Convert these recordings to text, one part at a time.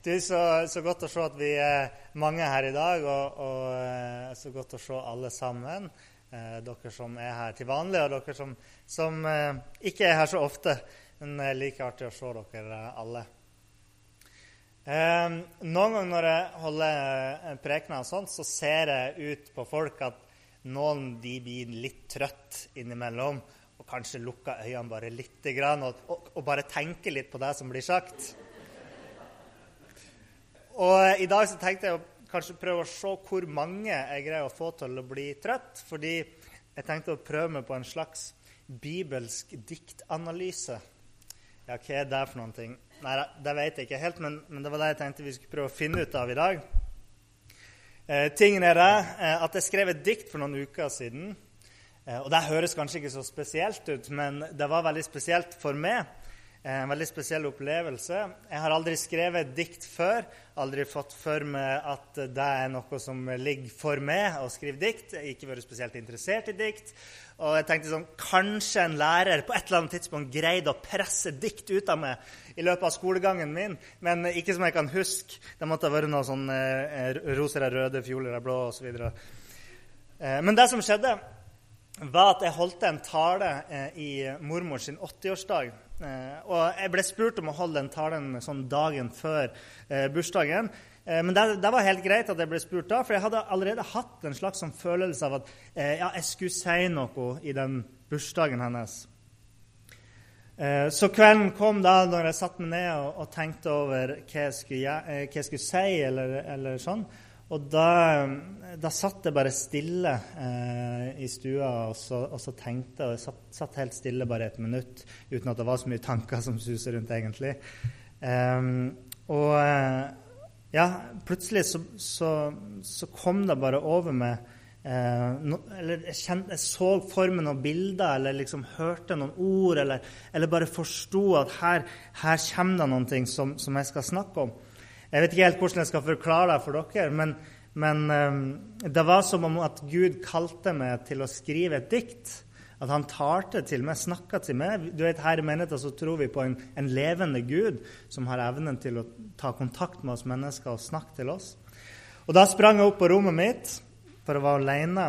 Er så, så, godt å se at vi er mange her i dag, og, og eh, så godt å se alle sammen. Eh, dere som er her til vanlig, og dere som, som eh, ikke er her så ofte. Men det er like artig å se dere alle. Eh, noen ganger når jeg holder prekener, sånt, så ser jeg ut på folk at noen de blir litt trøtt innimellom. Og kanskje lukker øynene bare lite grann, og, og, og bare tenker litt på det som blir sagt. Og I dag så tenkte jeg å kanskje prøve å se hvor mange jeg greier å få til å bli trøtt. Fordi jeg tenkte å prøve meg på en slags bibelsk diktanalyse. Ja, hva er det for noen ting? Nei, det vet jeg ikke helt, men, men, det var det jeg tenkte vi skulle prøve å finne ut av i dag. Eh, tingen er det eh, at jeg skrev et dikt for noen uker siden. Eh, og Det høres kanskje ikke så spesielt ut, men det var veldig spesielt for meg. En veldig spesiell opplevelse. Jeg har aldri skrevet dikt før. Aldri fått for meg at det er noe som ligger for meg å skrive dikt. Jeg har ikke vært spesielt interessert i dikt. Og jeg tenkte sånn, Kanskje en lærer på et eller annet tidspunkt greide å presse dikt ut av meg i løpet av skolegangen min, men ikke som jeg kan huske. Det måtte ha vært noe sånn eh, roser er røde, fioler er blå osv. Eh, men det som skjedde, var at jeg holdt en tale eh, i mormors sin 80-årsdag. Eh, og jeg ble spurt om å holde den talen sånn dagen før eh, bursdagen. Eh, men det, det, var helt greit at jeg ble spurt da, for jeg hadde allerede hatt en slags sånn følelse av at ja, jeg skulle si noe i den bursdagen hennes. Så kvelden kom da når jeg satte meg ned og, og tenkte over hva jeg skulle, hva jeg skulle si. eller, eller sånn. Og da, da, satt jeg bare stille eh, i stua og så, og så tenkte og jeg satt, satt, helt stille bare et minutt uten at det var så mye tanker som suser rundt, egentlig. Eh, og ja, plutselig så, så, så, kom det bare over meg eh, no, Eller jeg, kjente, jeg, så for meg noen bilder, eller liksom hørte noen ord, eller, eller bare forsto at her, her kommer det noe som, som jeg skal snakke om. Jeg vet ikke helt hvordan jeg skal forklare det for dere, men, men um, det var som om at Gud kalte meg til å skrive et dikt. At han talte til meg, snakka til meg. Du vet, Her i menigheten så tror vi på en, en, levende Gud som har evnen til å ta kontakt med oss mennesker og snakke til oss. Og Da sprang jeg opp på rommet mitt, for å være alene.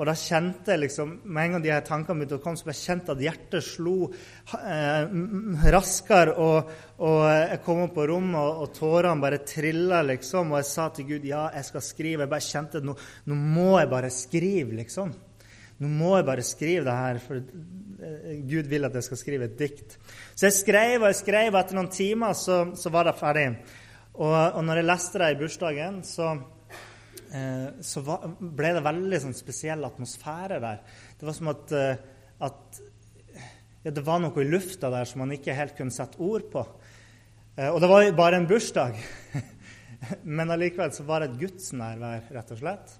Og da kjente jeg liksom, Med en gang de her tankene begynte å komme, så jeg kjente at hjertet slo eh, raskere. Og, og, jeg kom opp på rommet, og, og tårene bare trilla, liksom. Og jeg sa til Gud ja, jeg skal skrive. Jeg bare kjente at nå, nå må jeg bare skrive, liksom. Nå må jeg bare skrive det her, for eh, Gud vil at jeg skal skrive et dikt. Så jeg skrev og jeg skrev, og etter noen timer så, så var det ferdig. Og, og når jeg leste det i bursdagen, så Eh, så ble det veldig sånn, spesiell atmosfære der. Det var som at, eh, at ja, det var noe i lufta der som man ikke helt kunne sette ord på. Eh, og det var bare en bursdag. Men allikevel så var det et gudsnærvær, rett og slett.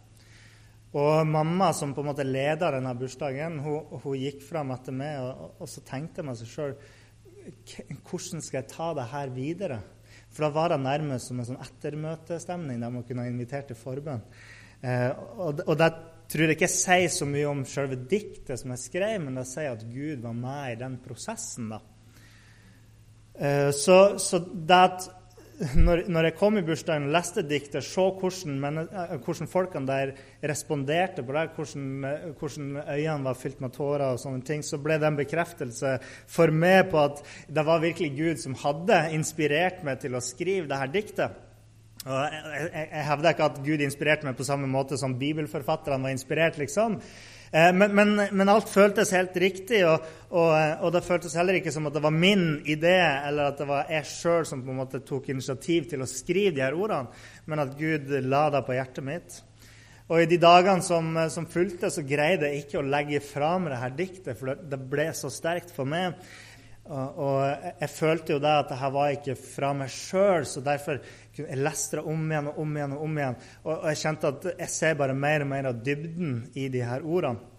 Og mamma, som på en måte leda denne bursdagen, hun, hun gikk fram etter meg, og, og så tenkte jeg seg sjøl Hvordan skal jeg ta det her videre? For da var det nærmest som en sånn ettermøtestemning der man kunne ha invitert til forbønn. Eh, og, og det tror jeg ikke sier så mye om selve diktet som jeg skrev, men det sier at Gud var med i den prosessen. da. Eh, så, så det at når, når, jeg kom i bursdagen og leste diktet, se hvordan, eh, hvordan, folkene der responderte på det, hvordan, eh, hvordan, øynene var fylt med tårer, og sånne ting, så ble det en bekreftelse for meg på at det var virkelig Gud som hadde inspirert meg til å skrive dette diktet. Og jeg, hevder ikke at Gud inspirerte meg på samme måte som bibelforfatterne var inspirert. liksom, Eh, men, men, men, alt føltes helt riktig, og, og, og, det føltes heller ikke som at det var min idé, eller at det var jeg sjøl som på en måte tok initiativ til å skrive de her ordene, men at Gud la det på hjertet mitt. Og I de dagene som, som fulgte, så greide jeg ikke å legge fra meg det her diktet, for det, det ble så sterkt for meg. Og, og jeg følte jo det at her var ikke fra meg sjøl, så derfor jeg leste det om igjen og om igjen. Og om igjen. Og, jeg kjente at jeg ser bare mer og mer av dybden i de her ordene.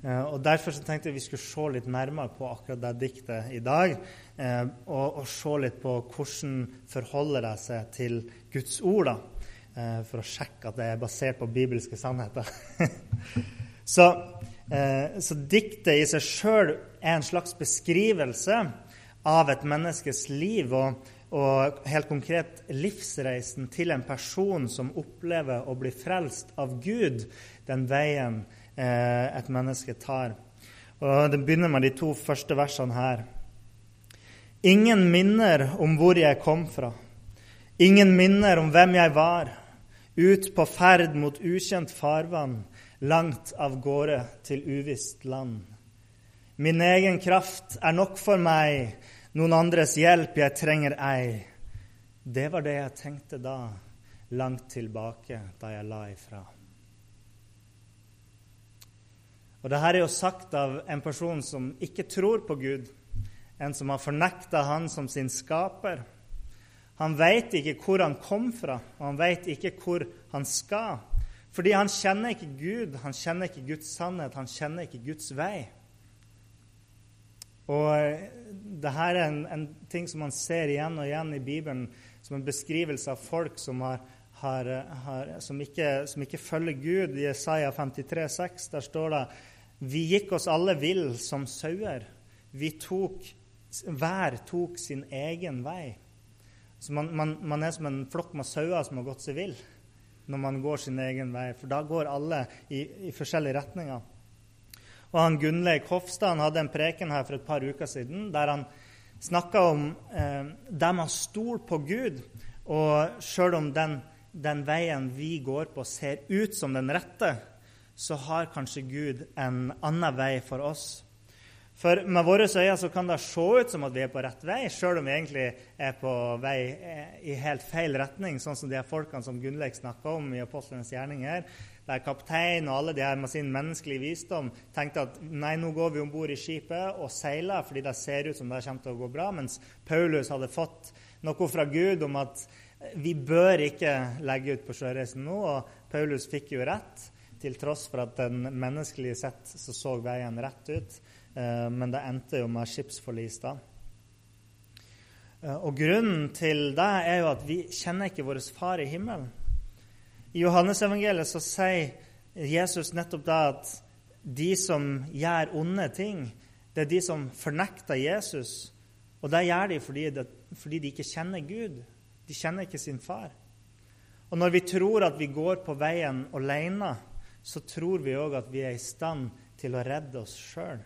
Uh, og Derfor så tenkte jeg vi skulle se litt nærmere på akkurat det diktet i dag. Uh, og, og, se litt på hvordan forholder det seg til Guds ord, da, uh, for å sjekke at det er basert på bibelske sannheter. så, så, diktet i seg sjøl er en slags beskrivelse av et menneskes liv. Og, og helt konkret livsreisen til en person som opplever å bli frelst av Gud, den veien eh, et menneske tar. Og Det begynner med de to første versene her. Ingen minner om hvor jeg kom fra. Ingen minner om hvem jeg var. Ut på ferd mot ukjent farvann, langt av gårde til uvisst land. Min egen kraft er nok for meg, noen andres hjelp jeg trenger ei. Det var det jeg tenkte da, langt tilbake da jeg la ifra. Og det her er jo sagt av en person som ikke tror på Gud, en som har fornekta Han som sin skaper. Han veit ikke hvor han kom fra, og han veit ikke hvor han skal. Fordi han kjenner ikke Gud, han kjenner ikke Guds sannhet, han kjenner ikke Guds vei. Og eh, det her er en, en, ting som man ser igjen og igjen i Bibelen, som en beskrivelse av folk som, har, har, har, som, ikke, som ikke, følger Gud. I Isaiah 53, 6, der står det Vi gikk oss alle vill som sauer. Vi tok, Hver tok sin egen vei. Så man, man, man er som en flokk med sauer som har gått seg vill når man går sin egen vei. For da går alle i, i forskjellige retninger. Og han Gunnleik Hofstad hadde en preken her for et par uker siden der han snakka om eh, dem har stolt på Gud. Og sjøl om den, den, veien vi går på, ser ut som den rette, så har kanskje Gud en annen vei for oss. For med våre øyne så kan det se ut som at vi er på rett vei, sjøl om vi egentlig er på vei eh, i helt feil retning, sånn som de her folkene som Gunnleik snakka om i Apostlenes gjerninger der kapteinen og alle de her med sin menneskelige visdom tenkte at nei, nå går vi om bord i skipet og seiler fordi det ser ut som det kommer til å gå bra, mens Paulus hadde fått noe fra Gud om at vi bør ikke legge ut på sjøreisen nå. Og Paulus fikk jo rett, til tross for at den menneskelige sett så, så veien rett ut. Eh, men det endte jo med skipsforlis da. Eh, og grunnen til det er jo at vi kjenner ikke vår far i himmelen. I Johannesevangeliet så sier Jesus nettopp da at de som gjør onde ting, det er de som fornekter Jesus. Og det gjør de fordi, det, fordi de ikke kjenner Gud. De kjenner ikke sin far. Og når vi tror at vi går på veien alene, så tror vi òg at vi er i stand til å redde oss sjøl.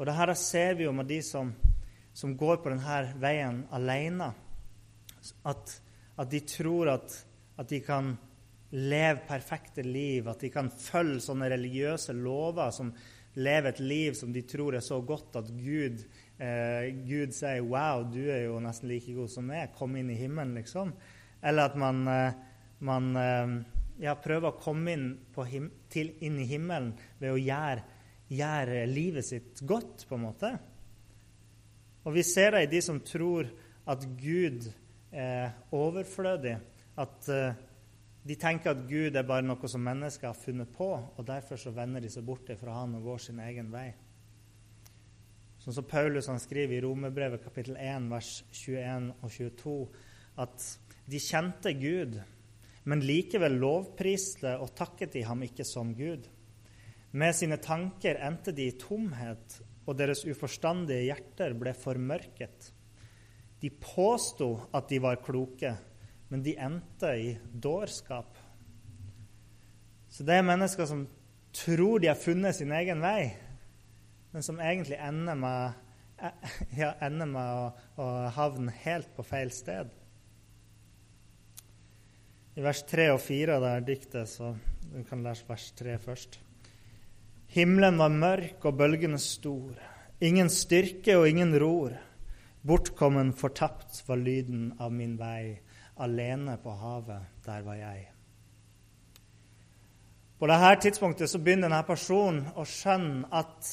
Og det her ser vi jo med de som, som går på denne veien alene. At, at de tror at at de kan leve perfekte liv, at de kan følge sånne religiøse lover som lever et liv som de tror er så godt at Gud, eh, Gud sier 'Wow, du er jo nesten like god som meg. Kom inn i himmelen', liksom. Eller at man, eh, man eh, ja, prøver å komme inn, til, inn, i himmelen ved å gjøre, gjøre livet sitt godt, på en måte. Og vi ser det i de som tror at Gud er overflødig at uh, de tenker at Gud er bare noe som mennesker har funnet på, og derfor så vender de seg bort fra han og går sin egen vei. Sånn som Paulus han skriver i Romerbrevet kapittel 1, vers 21 og 22, at de kjente Gud, men likevel lovpriste og takket de ham ikke som Gud. Med sine tanker endte de i tomhet, og deres uforstandige hjerter ble formørket. De påsto at de var kloke, men de endte i dårskap. Så det er mennesker som tror de har funnet sin egen vei, men som egentlig ender med, ja, ender med å, å, havne helt på feil sted. I vers 3 og 4 av diktet, så du kan lese vers 3 først. Himmelen var mørk og bølgene stor. Ingen styrke og ingen ror. Bortkommen, fortapt var lyden av min vei alene på havet. Der var jeg. På dette tidspunktet så begynner denne personen å skjønne at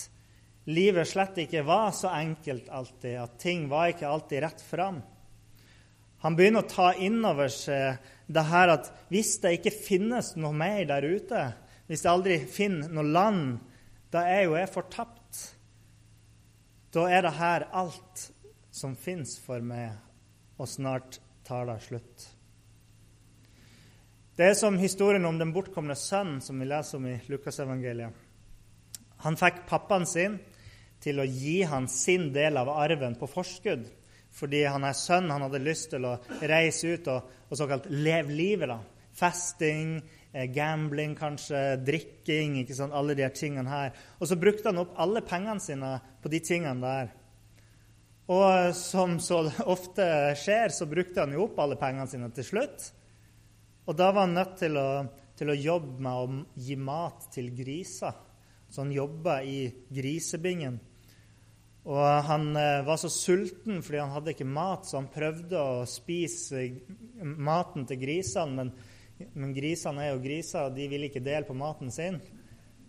livet slett ikke var så enkelt alltid, at ting var ikke alltid rett fram. Han begynner å ta inn over seg det her at hvis det ikke finnes noe mer der ute, hvis jeg aldri finner noe land, da er jo jeg fortapt. Da er det her alt som fins for meg, og snart tar slutt. Det er som historien om den bortkomne sønnen som vi leser om i Lukasevangeliet. Han fikk pappaen sin til å gi han sin del av arven på forskudd fordi han er sønn. Han hadde lyst til å reise ut og, og såkalt leve livet. da. Festing, eh, gambling kanskje, drikking, ikke sant? alle de her tingene her. Og så brukte han opp alle pengene sine på de tingene der. Og som så ofte skjer, så brukte han jo opp alle pengene sine til slutt. Og da var han nødt til å, til å jobbe med å gi mat til griser. Så han jobba i grisebingen. Og han eh, var så sulten fordi han hadde ikke mat, så han prøvde å spise maten til grisene. Men, men grisene er jo griser, og de vil ikke dele på maten sin.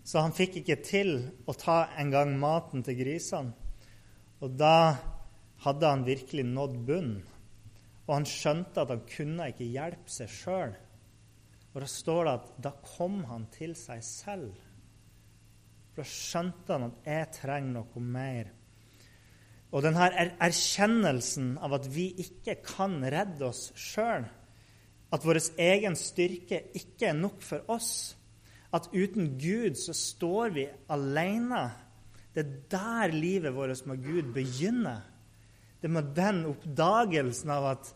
Så han fikk ikke til å ta engang maten til grisene. Og da hadde han virkelig nådd bunnen. Og han skjønte at han kunne ikke hjelpe seg sjøl. Og da står det at da kom han til seg selv. For da skjønte han at 'jeg trenger noe mer'. Og denne er erkjennelsen av at vi ikke kan redde oss sjøl, at vår egen styrke ikke er nok for oss, at uten Gud så står vi alene. Det er der livet vårt med Gud begynner. Det med den oppdagelsen av at,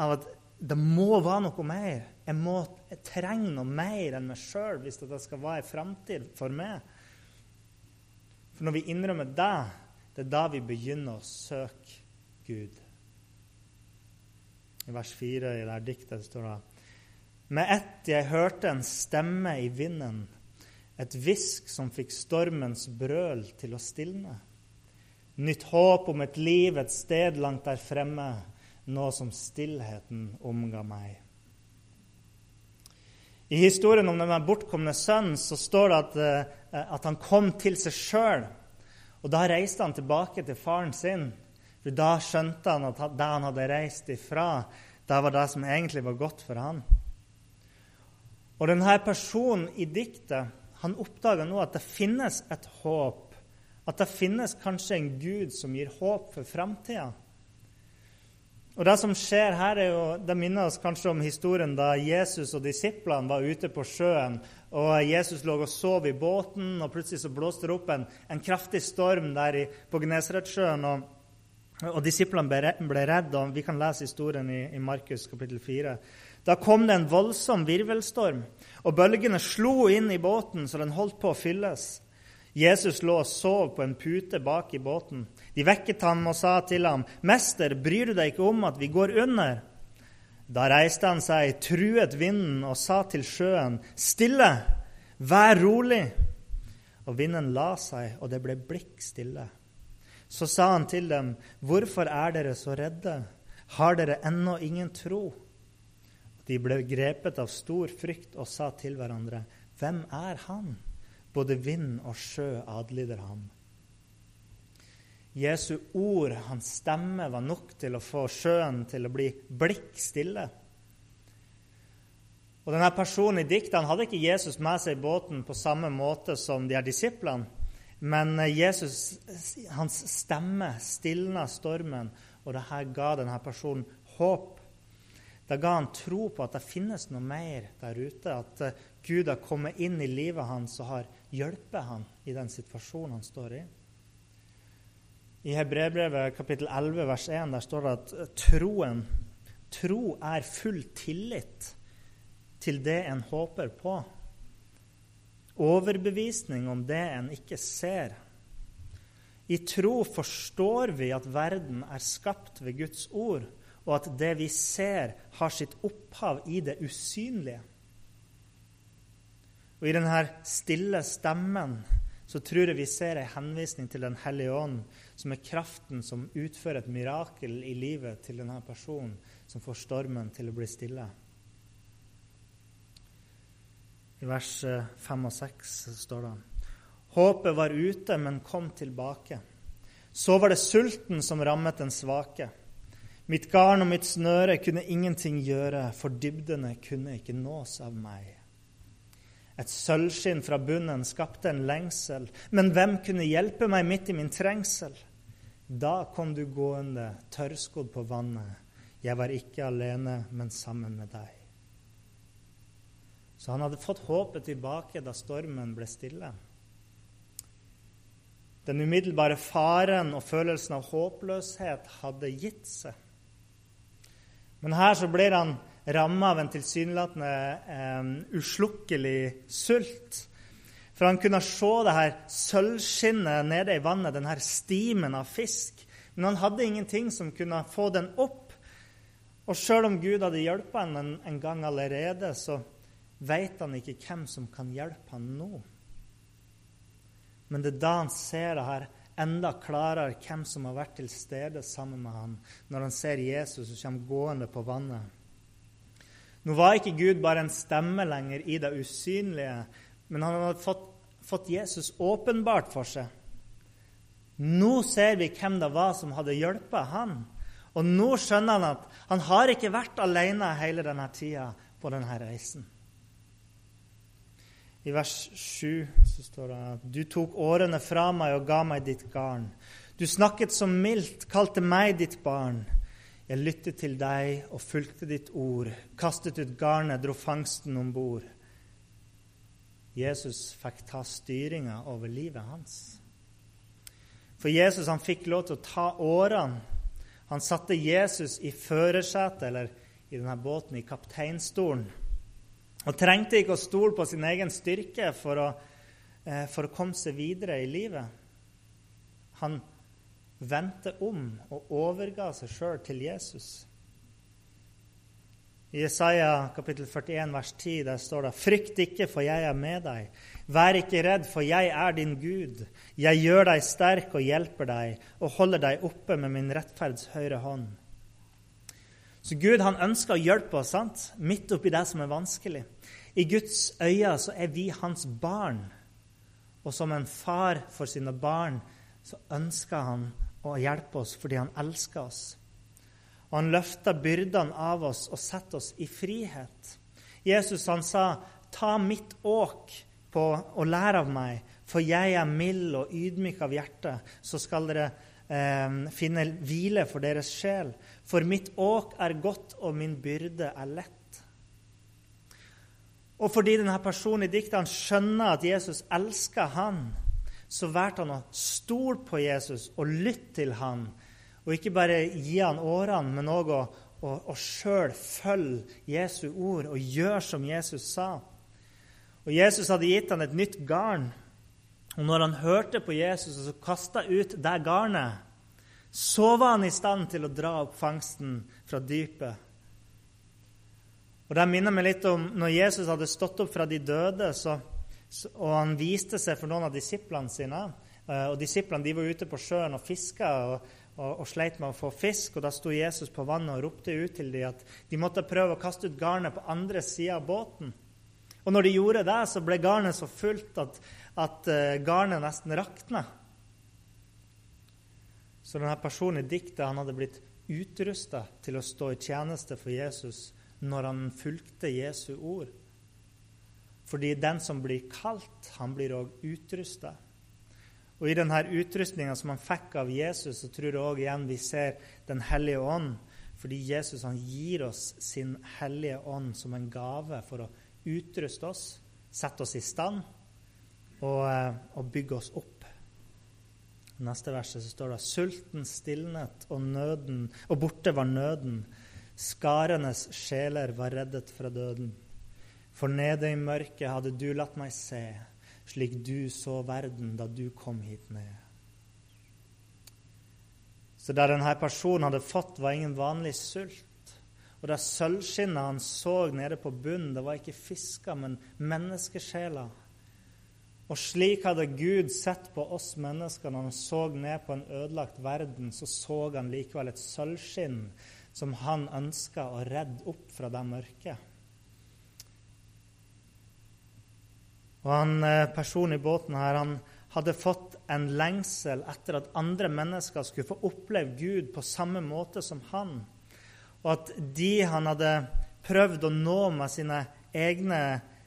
av at det må være noe mer. Jeg, må, jeg trenger noe mer enn meg sjøl hvis det skal være en framtid for meg. For når vi innrømmer det, det er da vi begynner å søke Gud. I vers 4 i det diktet står det Med ett jeg hørte en stemme i vinden, et hvisk som fikk stormens brøl til å stilne. Nytt håp om et liv et sted langt der fremme, nå som stillheten omga meg. I historien om den bortkomne sønnen så står det at, eh, at han kom til seg sjøl. Og da reiste han tilbake til faren sin. For da skjønte han at det han hadde reist ifra, det var det som egentlig var godt for han. Og denne personen i diktet han oppdaga nå at det finnes et håp at det finnes kanskje en Gud som gir håp for framtida. Og Det som skjer her, er jo, det minner oss kanskje om historien da Jesus og disiplene var ute på sjøen. og Jesus lå og sov i båten, og plutselig så blåste det opp en, en kraftig storm der i, på Gnesaretsjøen. Og, og disiplene ble, ble redde. og Vi kan lese historien i, i Markus kapittel 4. Da kom det en voldsom virvelstorm, og bølgene slo inn i båten så den holdt på å fylles. Jesus lå og sov på en pute bak i båten. De vekket ham og sa til ham, 'Mester, bryr du deg ikke om at vi går under?' Da reiste han seg, truet vinden og sa til sjøen, 'Stille, vær rolig.' Og vinden la seg, og det ble blikk stille. Så sa han til dem, 'Hvorfor er dere så redde? Har dere ennå ingen tro?' De ble grepet av stor frykt og sa til hverandre, 'Hvem er han?' Både vind og sjø adlyder ham. Jesu ord, hans stemme, var nok til å få sjøen til å bli blikk stille. Og denne Personen i diktet hadde ikke Jesus med seg i båten på samme måte som de her disiplene. Men Jesus, hans stemme stilna stormen, og det her ga denne personen håp. Det ga han tro på at det finnes noe mer der ute. At Gud har kommet inn i livet hans og har hjelpe han i den situasjonen han står i. I Hebrebrevet kapittel 11 vers 1 der står det at troen tro er full tillit til det en håper på. Overbevisning om det en ikke ser. I tro forstår vi at verden er skapt ved Guds ord, og at det vi ser, har sitt opphav i det usynlige. Og i denne stille stemmen så tror jeg vi ser en henvisning til Den hellige ånd, som er kraften som utfører et mirakel i livet til denne personen, som får stormen til å bli stille. I vers 5 og 6 står det Håpet var ute, men kom tilbake. Så var det sulten som rammet den svake. Mitt garn og mitt snøre kunne ingenting gjøre, for dybdene kunne ikke nås av meg. Et sølvskinn fra bunnen skapte en lengsel. Men hvem kunne hjelpe meg midt i min trengsel? Da kom du gående, tørrskodd på vannet. Jeg var ikke alene, men sammen med deg. Så han hadde fått håpet tilbake da stormen ble stille. Den umiddelbare faren og følelsen av håpløshet hadde gitt seg. Men her så blir han ramma av en tilsynelatende eh, uslukkelig sult. For han kunne se det her sølvskinnet nede i vannet, den her stimen av fisk. Men han hadde ingenting som kunne få den opp. Og sjøl om Gud hadde hjulpet ham en, en gang allerede, så vet han ikke hvem som kan hjelpe ham nå. Men det er da han ser det her enda klarere hvem som har vært til stede sammen med ham når han ser Jesus som kommer gående på vannet. Nå var ikke Gud bare en stemme lenger i det usynlige, men han hadde fått, fått Jesus åpenbart for seg. Nå ser vi hvem det var som hadde hjulpet han. Og nå skjønner han at han har ikke vært alene hele denne tida på denne reisen. I vers 7 så står det at du tok årene fra meg og ga meg ditt garn. Du snakket så mildt, kalte meg ditt barn. Jeg lyttet til deg og fulgte ditt ord, kastet ut garnet, dro fangsten om bord. Jesus fikk ta styringa over livet hans. For Jesus han fikk lov til å ta årene. Han satte Jesus i førersetet, eller i denne båten, i kapteinstolen. Og trengte ikke å stole på sin egen styrke for å, eh, for å komme seg videre i livet. Han vendte om og overga seg sjøl til Jesus. I Jesaja kapittel 41 vers 10 der står det:" Frykt ikke, for jeg er med deg. Vær ikke redd, for jeg er din Gud. Jeg gjør deg sterk og hjelper deg og holder deg oppe med min rettferds høyre hånd. Så Gud han ønsker å hjelpe oss sant? midt oppi det som er vanskelig. I Guds øyne så er vi hans barn. Og som en far for sine barn så ønsker han å hjelper oss fordi han elsker oss. Og han løfter byrdene av oss og setter oss i frihet. Jesus han sa, 'Ta mitt åk på og lær av meg, for jeg er mild og ydmyk av hjerte.' 'Så skal dere eh, finne hvile for deres sjel.' 'For mitt åk er godt, og min byrde er lett.' Og fordi denne personen i diktet skjønner at Jesus elsker han, så valgte han å stole på Jesus og lytte til han. Og ikke bare gi han årene, men òg å, å, å sjøl følge Jesu ord og gjøre som Jesus sa. Og Jesus hadde gitt han et nytt garn. Og når han hørte på Jesus og så kasta ut det garnet, så var han i stand til å dra opp fangsten fra dypet. Og Det minner meg litt om når Jesus hadde stått opp fra de døde. så og han viste seg for noen av disiplene sine. Eh, og Disiplene de var ute på sjøen og fiska og, og, og, sleit med å få fisk. og Da sto Jesus på vannet og ropte ut til dem at de måtte prøve å kaste ut garnet på andre sida av båten. Og når de gjorde det, så ble garnet så fullt at, at uh, garnet nesten rakna. Så denne personen i diktet han hadde blitt utrusta til å stå i tjeneste for Jesus når han fulgte Jesu ord. Fordi den som blir kalt, han blir òg utrusta. Og i denne utrustninga som han fikk av Jesus, så tror jeg òg igjen vi ser Den hellige ånd. Fordi Jesus han gir oss sin hellige ånd som en gave for å utruste oss, sette oss i stand og, eh, og bygge oss opp. I neste verset så står det sulten stilnet, og, nøden, og borte var nøden. Skarenes sjeler var reddet fra døden. For nede i mørket hadde du latt meg se, slik du så verden da du kom hit ned. Så det denne personen hadde fått, var ingen vanlig sult. Og det sølvskinnet han så nede på bunnen, det var ikke fisker, men menneskesjeler. Og slik hadde Gud sett på oss mennesker når han så ned på en ødelagt verden, så så han likevel et sølvskinn som han ønska å redde opp fra det mørket. Og han, eh, Personen i båten her, han hadde fått en lengsel etter at andre mennesker skulle få oppleve Gud på samme måte som han. Og at de han hadde prøvd å nå med sine egne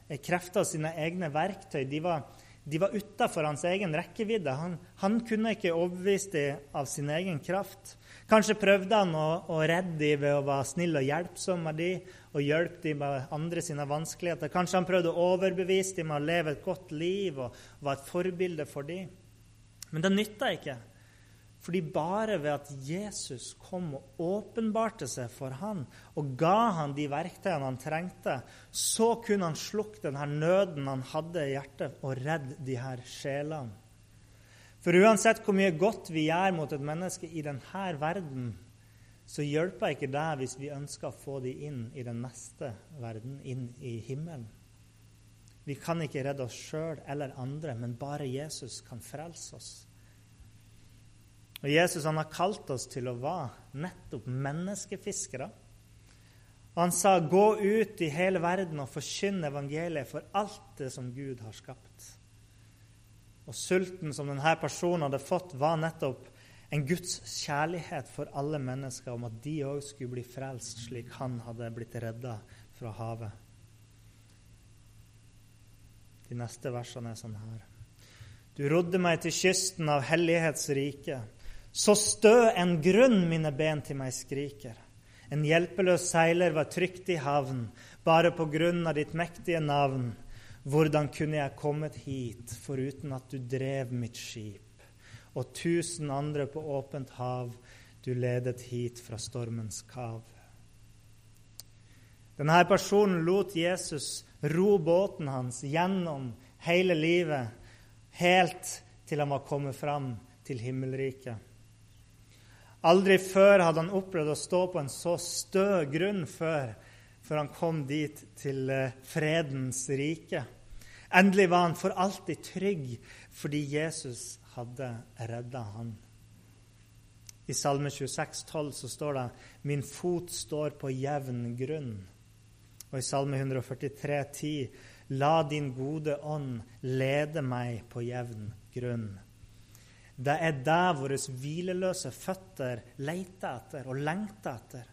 eh, krefter og sine egne verktøy, de var, de var utafor hans egen rekkevidde. Han, han kunne ikke overbevise dem av sin egen kraft. Kanskje prøvde han å, å redde dem ved å være snill og hjelpsom med dem, og hjelpe dem med andre sine vanskeligheter. Kanskje han prøvde å overbevise dem med å leve et godt liv og være et forbilde for dem. Men det nytta ikke. Fordi bare ved at Jesus kom og åpenbarte seg for han og ga han de verktøyene han trengte, så kunne han slukke denne nøden han hadde i hjertet, og redde de her sjelene. For uansett hvor mye godt vi gjør mot et menneske i denne verden, så hjelper ikke det hvis vi ønsker å få de inn i den neste verden, inn i himmelen. Vi kan ikke redde oss sjøl eller andre, men bare Jesus kan frelse oss. Og Jesus han har kalt oss til å være nettopp menneskefiskere. Og han sa, 'Gå ut i hele verden og forkynn evangeliet for alt det som Gud har skapt.' Og sulten som denne personen hadde fått, var nettopp en Guds kjærlighet for alle mennesker, om at de òg skulle bli frelst, slik han hadde blitt redda fra havet. De neste versene er sånn her. Du rodde meg til kysten av hellighetsriket. Så stø en grunn mine ben til meg skriker. En hjelpeløs seiler var trygt i havn, bare på grunn av ditt mektige navn. Hvordan kunne jeg kommet hit foruten at du drev mitt skip? Og tusen andre på åpent hav du ledet hit fra stormens kav. Denne personen lot Jesus ro båten hans gjennom hele livet, helt til han var kommet fram til himmelriket. Aldri før hadde han opplevd å stå på en så stø grunn før, før han kom dit til eh, fredens rike. Endelig var han for alltid trygg fordi Jesus hadde redda han. I Salme 26, 12 så står det 'Min fot står på jevn grunn'. Og i Salme 143, 10, 'La din gode ånd lede meg på jevn grunn'. Det er det våre hvileløse føtter leter etter og lengter etter.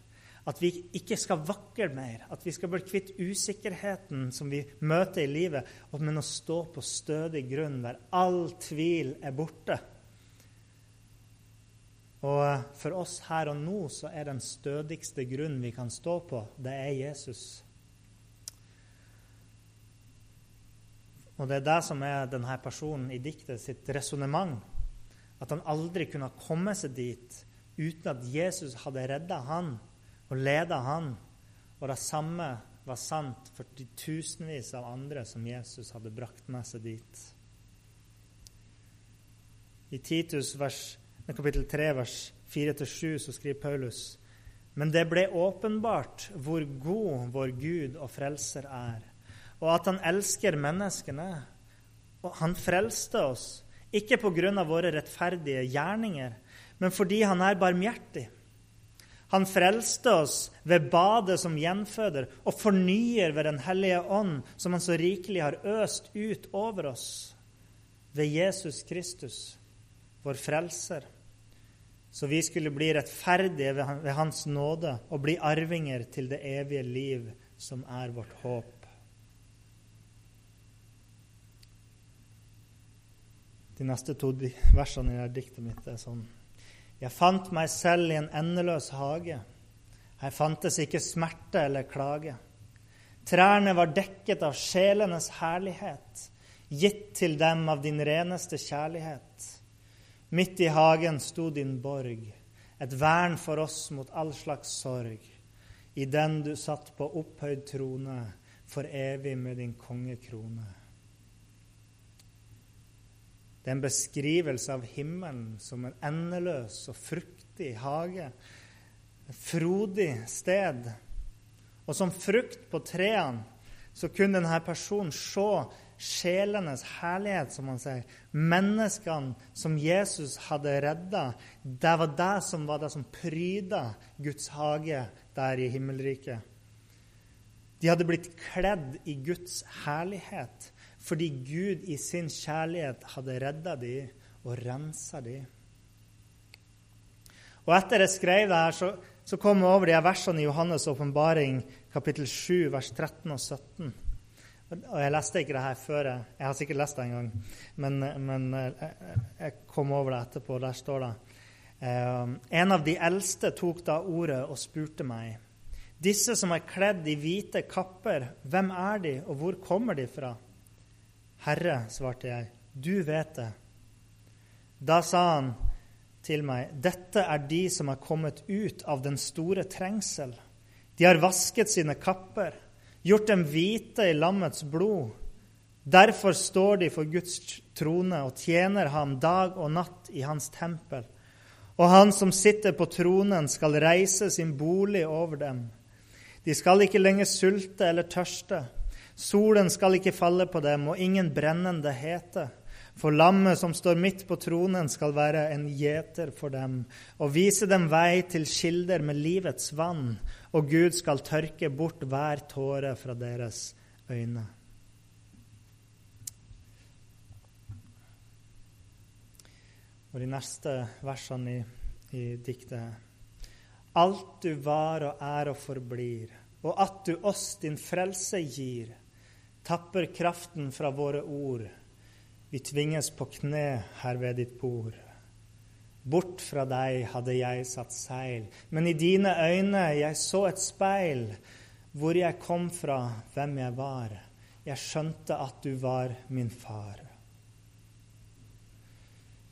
At vi ikke skal vakle mer, at vi skal bli kvitt usikkerheten som vi møter i livet, men å stå på stødig grunn der all tvil er borte. Og for oss her og nå så er den stødigste grunnen vi kan stå på, det er Jesus. Og det er det som er denne personen i diktet sitt resonnement. At han aldri kunne komme seg dit uten at Jesus hadde redda han og leda han. Og det samme var sant for de tusenvis av andre som Jesus hadde brakt med seg dit. I Titus vers, kapittel 3, vers 4-7 så skriver Paulus men det ble åpenbart hvor god vår Gud og frelser er, og at han elsker menneskene. Og han frelste oss ikke av våre rettferdige gjerninger, men fordi han er barmhjertig. Han frelste oss ved badet som gjenføder og fornyer ved Den hellige ånd, som han så rikelig har øst ut over oss, ved Jesus Kristus, vår frelser. Så vi skulle bli rettferdige ved Hans nåde og bli arvinger til det evige liv, som er vårt håp. De neste to versene i diktet mitt er sånn Jeg fant meg selv i en endeløs hage. Her fantes ikke smerte eller klage. Trærne var dekket av sjelenes herlighet, gitt til dem av din reneste kjærlighet. Midt i hagen sto din borg, et vern for oss mot all slags sorg. I den du satt på opphøyd trone, for evig med din kongekrone. Det er en beskrivelse av himmelen som en endeløs og fruktig hage. Et frodig sted. Og som frukt på trærne så kunne denne personen se sjelenes herlighet, som han sier. Menneskene som Jesus hadde redda. Det var det som var det som pryda Guds hage der i himmelriket. De hadde blitt kledd i Guds herlighet fordi Gud i sin kjærlighet hadde redda dem og rensa dem. Og etter jeg skrev det her, så, så kom jeg over de versene i Johannes' åpenbaring, kapittel 7, vers 13 og 17. Og Jeg leste ikke det her før. Jeg, jeg har sikkert lest det en gang, men, men jeg, jeg, kom over det etterpå. Der står det eh, En av de eldste tok da ordet og spurte meg. Disse som er kledd i hvite kapper, hvem er de, og hvor kommer de fra? Herre, svarte jeg, du vet det. Da sa han til meg, dette er de som er kommet ut av den store trengsel. De har vasket sine kapper, gjort dem hvite i lammets blod. Derfor står de for Guds trone og tjener ham dag og natt i hans tempel. Og han som sitter på tronen, skal reise sin bolig over dem. De skal ikke lenger sulte eller tørste. Solen skal ikke falle på dem, og ingen brennende hete. For lammet som står midt på tronen, skal være en gjeter for dem og vise dem vei til kilder med livets vann, og Gud skal tørke bort hver tåre fra deres øyne. Og de neste versene i, i diktet Alt du var og er og forblir, og at du oss din frelse gir, tapper kraften fra våre ord vi tvinges på kne her ved ditt bord. Bort fra deg hadde jeg satt seil, men i dine øyne jeg så et speil. Hvor jeg kom fra, hvem jeg var. Jeg skjønte at du var min far.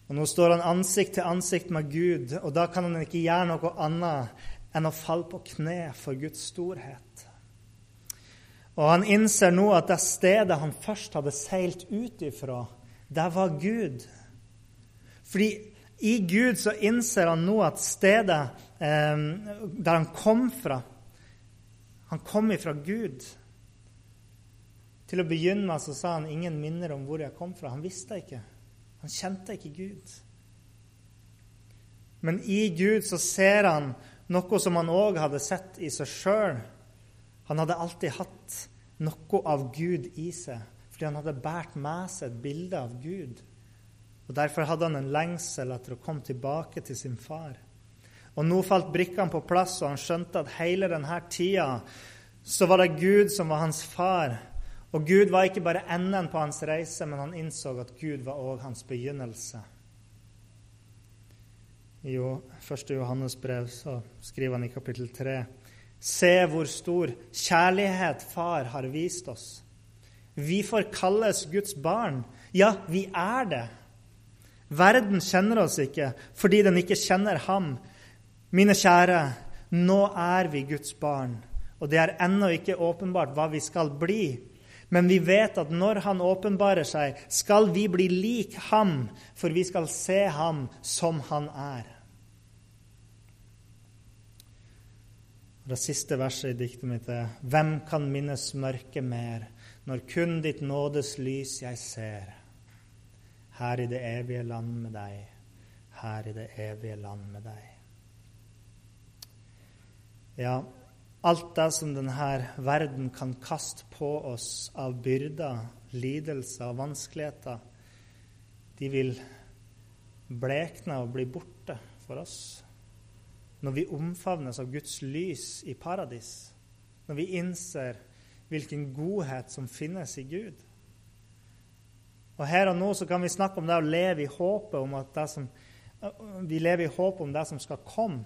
Og Nå står han ansikt til ansikt med Gud, og da kan han ikke gjøre noe annet enn å falle på kne for Guds storhet. Og han innser nå at det stedet han først hadde seilt ut ifra, det var Gud. Fordi i Gud så innser han nå at stedet eh, der han kom fra Han kom ifra Gud. Til å begynne med så sa han ingen minner om hvor jeg kom fra. Han visste ikke. Han kjente ikke Gud. Men i Gud så ser han noe som han òg hadde sett i seg sjøl. Han hadde alltid hatt noe av Gud i seg fordi han hadde båret med seg et bilde av Gud. Og Derfor hadde han en lengsel etter å komme tilbake til sin far. Og Nå falt brikkene på plass, og han skjønte at hele denne tida så var det Gud som var hans far. Og Gud var ikke bare enden på hans reise, men han innså at Gud var òg hans begynnelse. I 1. Johannes brev så skriver han i kapittel 3.: Se hvor stor kjærlighet Far har vist oss vi får kalles Guds barn. Ja, vi er det. Verden kjenner oss ikke fordi den ikke kjenner ham. Mine kjære, nå er vi Guds barn, og det er ennå ikke åpenbart hva vi skal bli. Men vi vet at når Han åpenbarer seg, skal vi bli lik ham, for vi skal se ham som han er. Det siste verset i diktet mitt er Hvem kan minnes mørket mer når kun ditt nådes lys jeg ser. Her i det evige land med deg, her i det evige land med deg. Ja, alt det som denne verden kan kaste på oss av byrder, lidelser og vanskeligheter, de vil blekne og bli borte for oss når vi omfavnes av Guds lys i paradis, når vi innser hvilken godhet som finnes i Gud. Og Her og nå så kan vi snakke om det å leve i håpet om at det som, vi lever i håp om det som skal komme.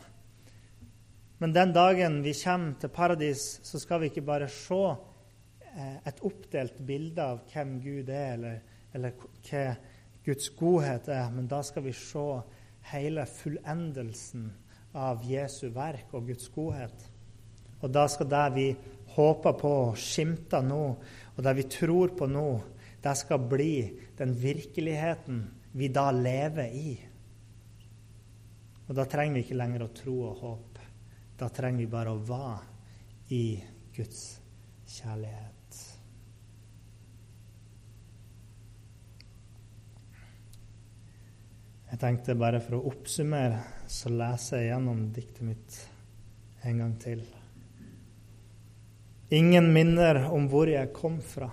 Men den dagen vi kommer til paradis, så skal vi ikke bare se eh, et oppdelt bilde av hvem Gud er, eller, eller hva Guds godhet er, men da skal vi se hele fullendelsen av Jesu verk og Guds godhet. Og da skal det vi håper på og skimter nå, og det vi tror på nå, det skal bli den virkeligheten vi da lever i. Og da trenger vi ikke lenger å tro og håpe. Da trenger vi bare å være i Guds kjærlighet. Jeg tenkte bare for å oppsummere, så leser jeg gjennom diktet mitt en gang til. Ingen minner om hvor jeg kom fra.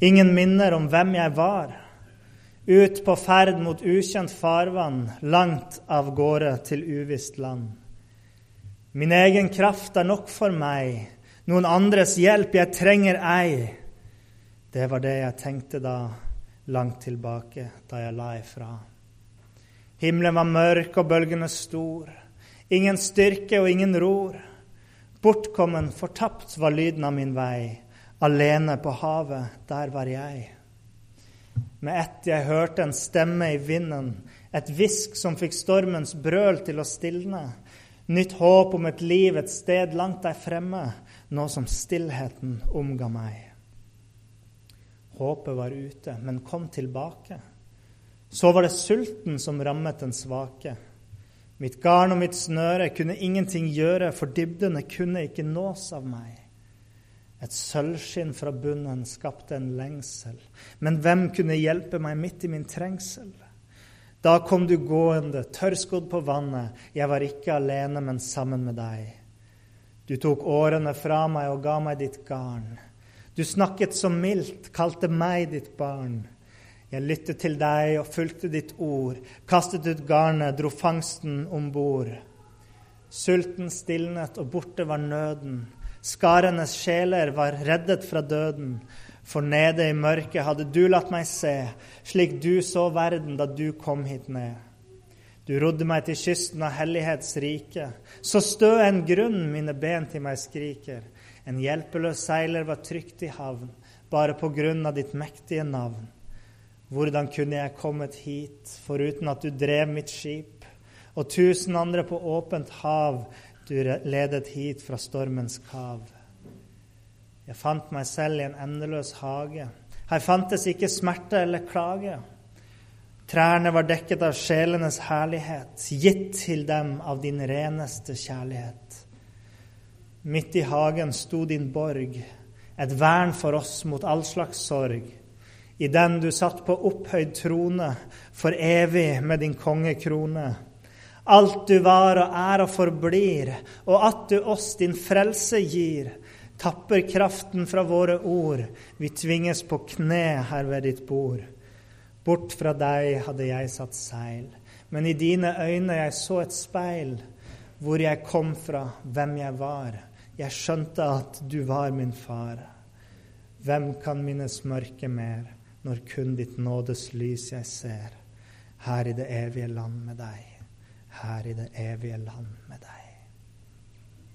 Ingen minner om hvem jeg var. Ut på ferd mot ukjent farvann, langt av gårde til uvisst land. Min egen kraft er nok for meg, noen andres hjelp jeg trenger ei. Det var det jeg tenkte da, langt tilbake, da jeg la ifra. Himmelen var mørk og bølgene stor, ingen styrke og ingen ror. Bortkommen, fortapt var lyden av min vei. Alene på havet, der var jeg. Med ett jeg hørte en stemme i vinden, Et hvisk som fikk stormens brøl til å stilne. Nytt håp om et liv et sted langt der fremme, nå som stillheten omga meg. Håpet var ute, men kom tilbake. Så var det sulten som rammet den svake. Mitt garn og mitt snøre kunne ingenting gjøre, for dybdene kunne ikke nås av meg. Et sølvskinn fra bunnen skapte en lengsel, men hvem kunne hjelpe meg midt i min trengsel? Da kom du gående, tørrskodd på vannet. Jeg var ikke alene, men sammen med deg. Du tok årene fra meg og ga meg ditt garn. Du snakket så mildt, kalte meg ditt barn. Jeg lyttet til deg og fulgte ditt ord, kastet ut garnet, dro fangsten om bord. Sulten stilnet, og borte var nøden. Skarenes sjeler var reddet fra døden. For nede i mørket hadde du latt meg se, slik du så verden da du kom hit ned. Du rodde meg til kysten av hellighets rike. Så stø en grunn mine ben til meg skriker. En hjelpeløs seiler var trygt i havn, bare på grunn av ditt mektige navn. Hvordan kunne jeg kommet hit foruten at du drev mitt skip, og tusen andre på åpent hav du ledet hit fra stormens kav? Jeg fant meg selv i en endeløs hage. Her fantes ikke smerte eller klage. Trærne var dekket av sjelenes herlighet, gitt til dem av din reneste kjærlighet. Midt i hagen sto din borg, et vern for oss mot all slags sorg. I den du satt på opphøyd trone, for evig med din kongekrone. Alt du var og er og forblir, og at du oss din frelse gir tapper kraften fra våre ord. Vi tvinges på kne her ved ditt bord. Bort fra deg hadde jeg satt seil, men i dine øyne jeg så et speil. Hvor jeg kom fra, hvem jeg var. Jeg skjønte at du var min far. Hvem kan minnes mørket mer, når kun ditt nådes lys jeg ser? Her i det evige land med deg, her i det evige land med deg.